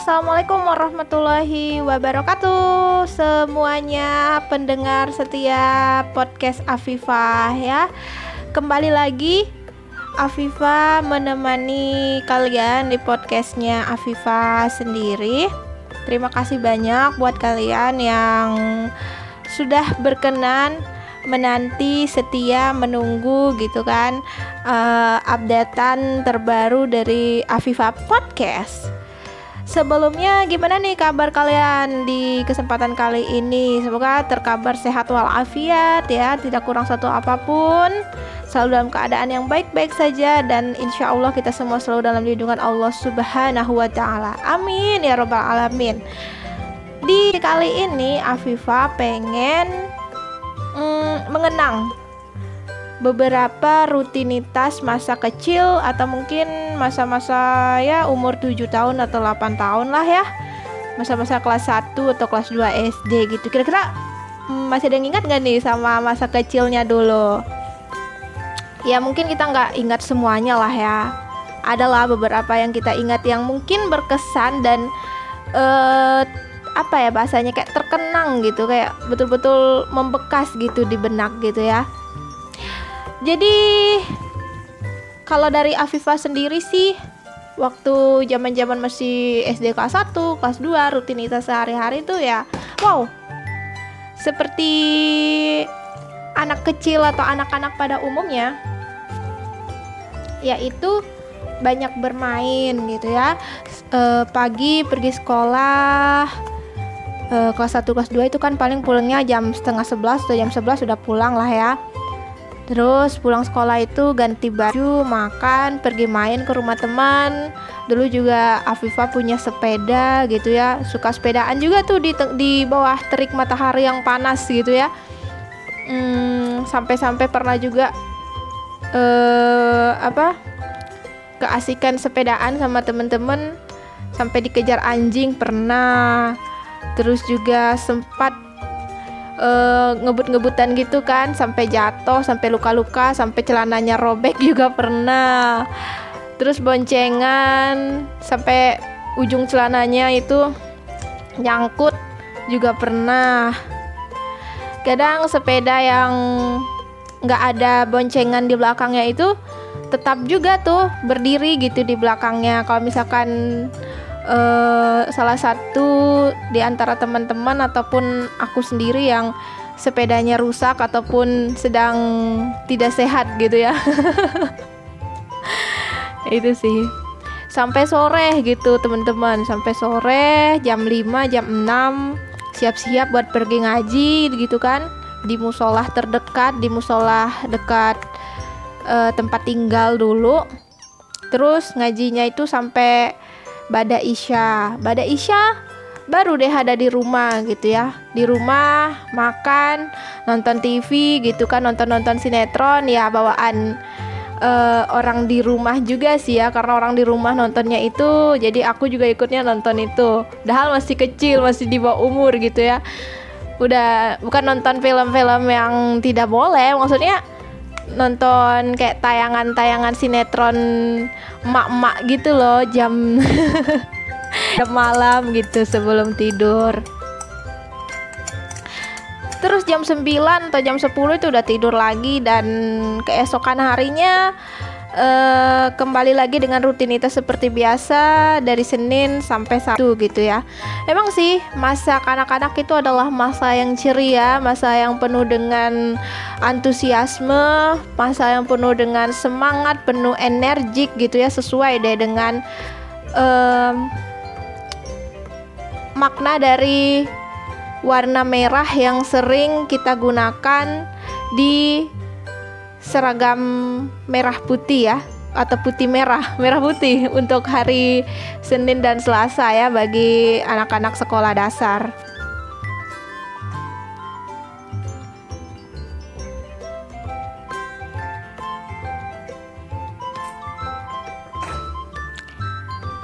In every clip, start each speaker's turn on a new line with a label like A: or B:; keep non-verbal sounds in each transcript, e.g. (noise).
A: Assalamualaikum warahmatullahi wabarakatuh Semuanya pendengar setia podcast Afifah ya Kembali lagi Afifah menemani kalian di podcastnya Afifah sendiri Terima kasih banyak buat kalian yang sudah berkenan menanti setia menunggu gitu kan uh, updatean terbaru dari Afifa Podcast. Sebelumnya gimana nih kabar kalian di kesempatan kali ini? Semoga terkabar sehat walafiat ya, tidak kurang satu apa pun. Selalu dalam keadaan yang baik-baik saja dan insya Allah kita semua selalu dalam lindungan Allah Subhanahu wa taala. Amin ya robbal alamin. Di kali ini Afifa pengen mm, mengenang beberapa rutinitas masa kecil atau mungkin masa-masa ya umur 7 tahun atau 8 tahun lah ya. Masa-masa kelas 1 atau kelas 2 SD gitu. Kira-kira hmm, masih ada yang ingat gak nih sama masa kecilnya dulu? Ya mungkin kita nggak ingat semuanya lah ya. Adalah beberapa yang kita ingat yang mungkin berkesan dan uh, apa ya bahasanya kayak terkenang gitu kayak betul-betul membekas gitu di benak gitu ya jadi kalau dari Afifah sendiri sih waktu zaman-zaman masih SD kelas 1, kelas 2 rutinitas sehari-hari itu ya wow. Seperti anak kecil atau anak-anak pada umumnya yaitu banyak bermain gitu ya. E, pagi pergi sekolah e, kelas 1 kelas 2 itu kan paling pulangnya jam setengah 11 atau jam 11 sudah pulang lah ya Terus pulang sekolah itu ganti baju, makan, pergi main ke rumah teman. Dulu juga Afifa punya sepeda gitu ya, suka sepedaan juga tuh di di bawah terik matahari yang panas gitu ya. Hmm, sampai-sampai pernah juga eh apa? keasikan sepedaan sama temen-temen sampai dikejar anjing pernah. Terus juga sempat uh, ngebut-ngebutan gitu kan sampai jatuh sampai luka-luka sampai celananya robek (laughs) juga pernah. Terus boncengan sampai ujung celananya itu nyangkut juga pernah. Kadang sepeda yang nggak ada boncengan di belakangnya itu tetap juga tuh berdiri gitu di belakangnya. Kalau misalkan uh, salah satu di antara teman-teman ataupun aku sendiri yang sepedanya rusak ataupun sedang tidak sehat gitu ya. (laughs) itu sih. Sampai sore gitu teman-teman, sampai sore jam 5, jam 6 siap-siap buat pergi ngaji gitu kan di musola terdekat, di musola dekat uh, tempat tinggal dulu. Terus ngajinya itu sampai Bada Isya. Bada Isya baru deh ada di rumah gitu ya. Di rumah makan, nonton TV gitu kan, nonton-nonton sinetron ya bawaan uh, orang di rumah juga sih ya karena orang di rumah nontonnya itu jadi aku juga ikutnya nonton itu. Padahal masih kecil, masih di bawah umur gitu ya. Udah bukan nonton film-film yang tidak boleh, maksudnya nonton kayak tayangan-tayangan sinetron emak-emak gitu loh jam (laughs) jam malam gitu sebelum tidur. Terus jam 9 atau jam 10 itu udah tidur lagi dan keesokan harinya uh, kembali lagi dengan rutinitas seperti biasa dari Senin sampai Sabtu gitu ya. Emang sih masa kanak-kanak itu adalah masa yang ceria, masa yang penuh dengan antusiasme, masa yang penuh dengan semangat, penuh energik gitu ya, sesuai deh dengan um, makna dari warna merah yang sering kita gunakan di seragam merah putih ya atau putih merah (laughs) merah putih untuk hari Senin dan Selasa ya bagi anak-anak sekolah dasar.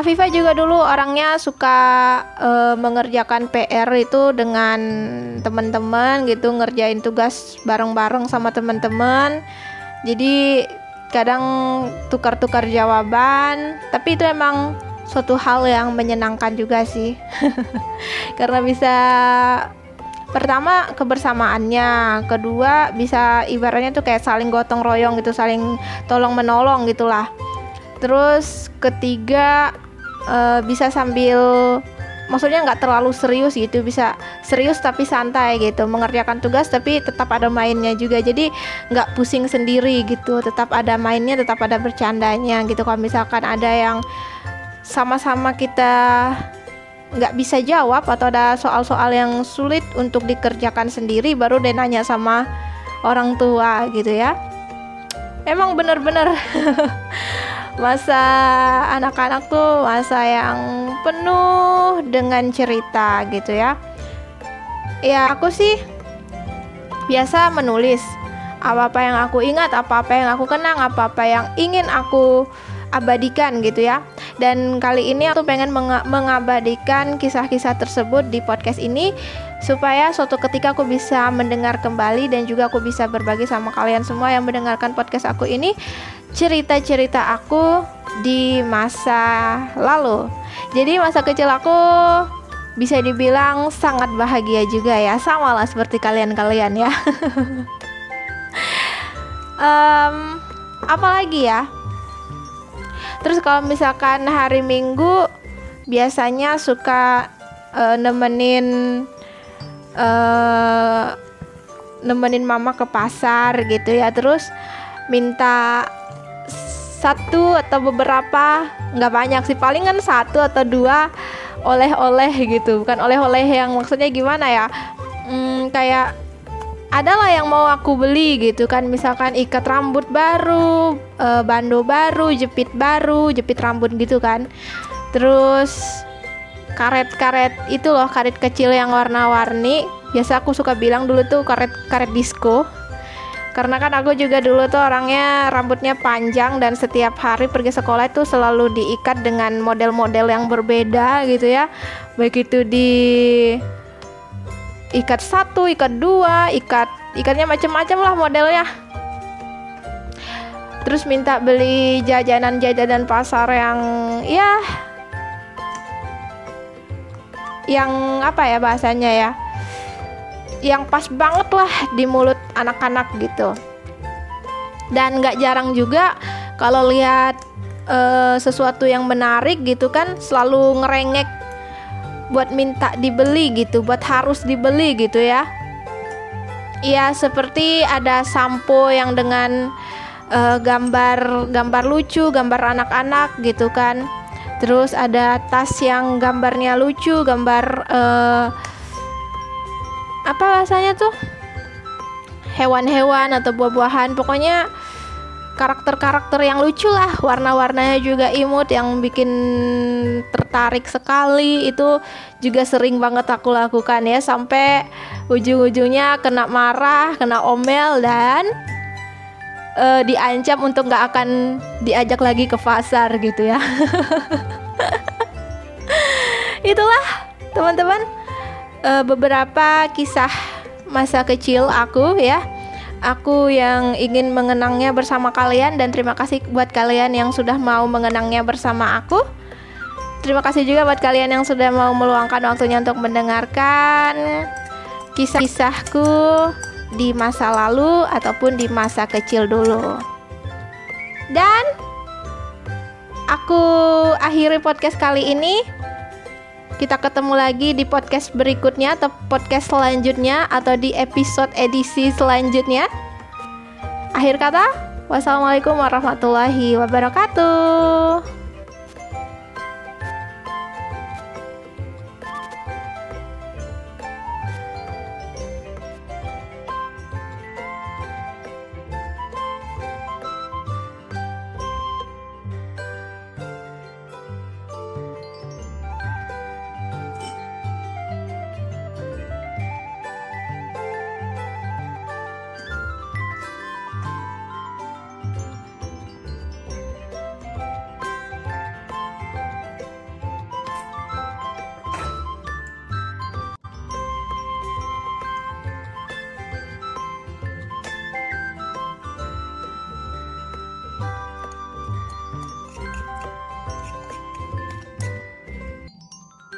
A: Afifah juga dulu orangnya suka uh, mengerjakan PR itu dengan teman-teman gitu ngerjain tugas bareng-bareng sama teman-teman. Jadi kadang tukar-tukar jawaban tapi itu emang suatu hal yang menyenangkan juga sih. (laughs) Karena bisa pertama kebersamaannya kedua bisa ibaratnya tuh kayak saling gotong royong gitu saling tolong menolong gitulah. Terus ketiga uh, bisa sambil maksudnya nggak terlalu serius gitu bisa serius tapi santai gitu mengerjakan tugas tapi tetap ada mainnya juga. Jadi nggak pusing sendiri gitu tetap ada mainnya tetap ada bercandanya gitu. Kalau misalkan ada yang sama-sama kita nggak bisa jawab atau ada soal-soal yang sulit untuk dikerjakan sendiri baru deh nanya sama orang tua gitu ya. Emang bener-bener (laughs) masa anak-anak tuh masa yang penuh dengan cerita gitu ya ya aku sih biasa menulis apa-apa yang aku ingat apa-apa yang aku kenang apa-apa yang ingin aku abadikan gitu ya. Dan kali ini aku pengen meng mengabadikan kisah-kisah tersebut di podcast ini supaya suatu ketika aku bisa mendengar kembali dan juga aku bisa berbagi sama kalian semua yang mendengarkan podcast aku ini cerita-cerita aku di masa lalu. Jadi masa kecil aku bisa dibilang sangat bahagia juga ya, sama lah seperti kalian-kalian ya. (laughs) um, apalagi ya? Terus kalau misalkan hari Minggu biasanya suka uh, nemenin uh, nemenin mama ke pasar gitu ya. Terus minta satu atau beberapa nggak banyak sih. Paling kan satu atau dua oleh-oleh gitu. Bukan oleh-oleh yang maksudnya gimana ya? Hmm, kayak adalah yang mau aku beli gitu kan. Misalkan ikat rambut baru e, bando baru jepit baru jepit rambut gitu kan. Terus karet-karet itu loh karet kecil yang warna-warni. Biasa aku suka bilang dulu tuh karet karet disco. Karena kan aku juga dulu tuh orangnya rambutnya panjang dan setiap hari pergi sekolah itu selalu diikat dengan model-model yang berbeda gitu ya. Baik itu di ikat satu ikat dua ikat ikatnya macam-macam lah modelnya. Terus minta beli jajanan-jajanan pasar yang ya yang apa ya bahasanya ya yang pas banget lah di mulut anak-anak gitu. Dan nggak jarang juga kalau lihat uh, sesuatu yang menarik gitu kan selalu ngerengek buat minta dibeli gitu, buat harus dibeli gitu ya. Iya, seperti ada sampo yang dengan uh, gambar gambar lucu, gambar anak-anak gitu kan. Terus ada tas yang gambarnya lucu, gambar uh, apa rasanya tuh? Hewan-hewan atau buah-buahan, pokoknya karakter-karakter yang lucu lah. Warna-warnanya juga imut yang bikin tertarik sekali. Itu juga sering banget aku lakukan ya sampai ujung-ujungnya kena marah kena omel dan uh, diancam untuk nggak akan diajak lagi ke pasar gitu ya. (laughs) Itulah teman-teman uh, beberapa kisah masa kecil aku ya aku yang ingin mengenangnya bersama kalian dan terima kasih buat kalian yang sudah mau mengenangnya bersama aku. Terima kasih juga buat kalian yang sudah mau meluangkan waktunya untuk mendengarkan kisah-kisahku di masa lalu ataupun di masa kecil dulu. Dan aku akhiri podcast kali ini kita ketemu lagi di podcast berikutnya atau podcast selanjutnya atau di episode edisi selanjutnya. Akhir kata, wassalamualaikum warahmatullahi wabarakatuh.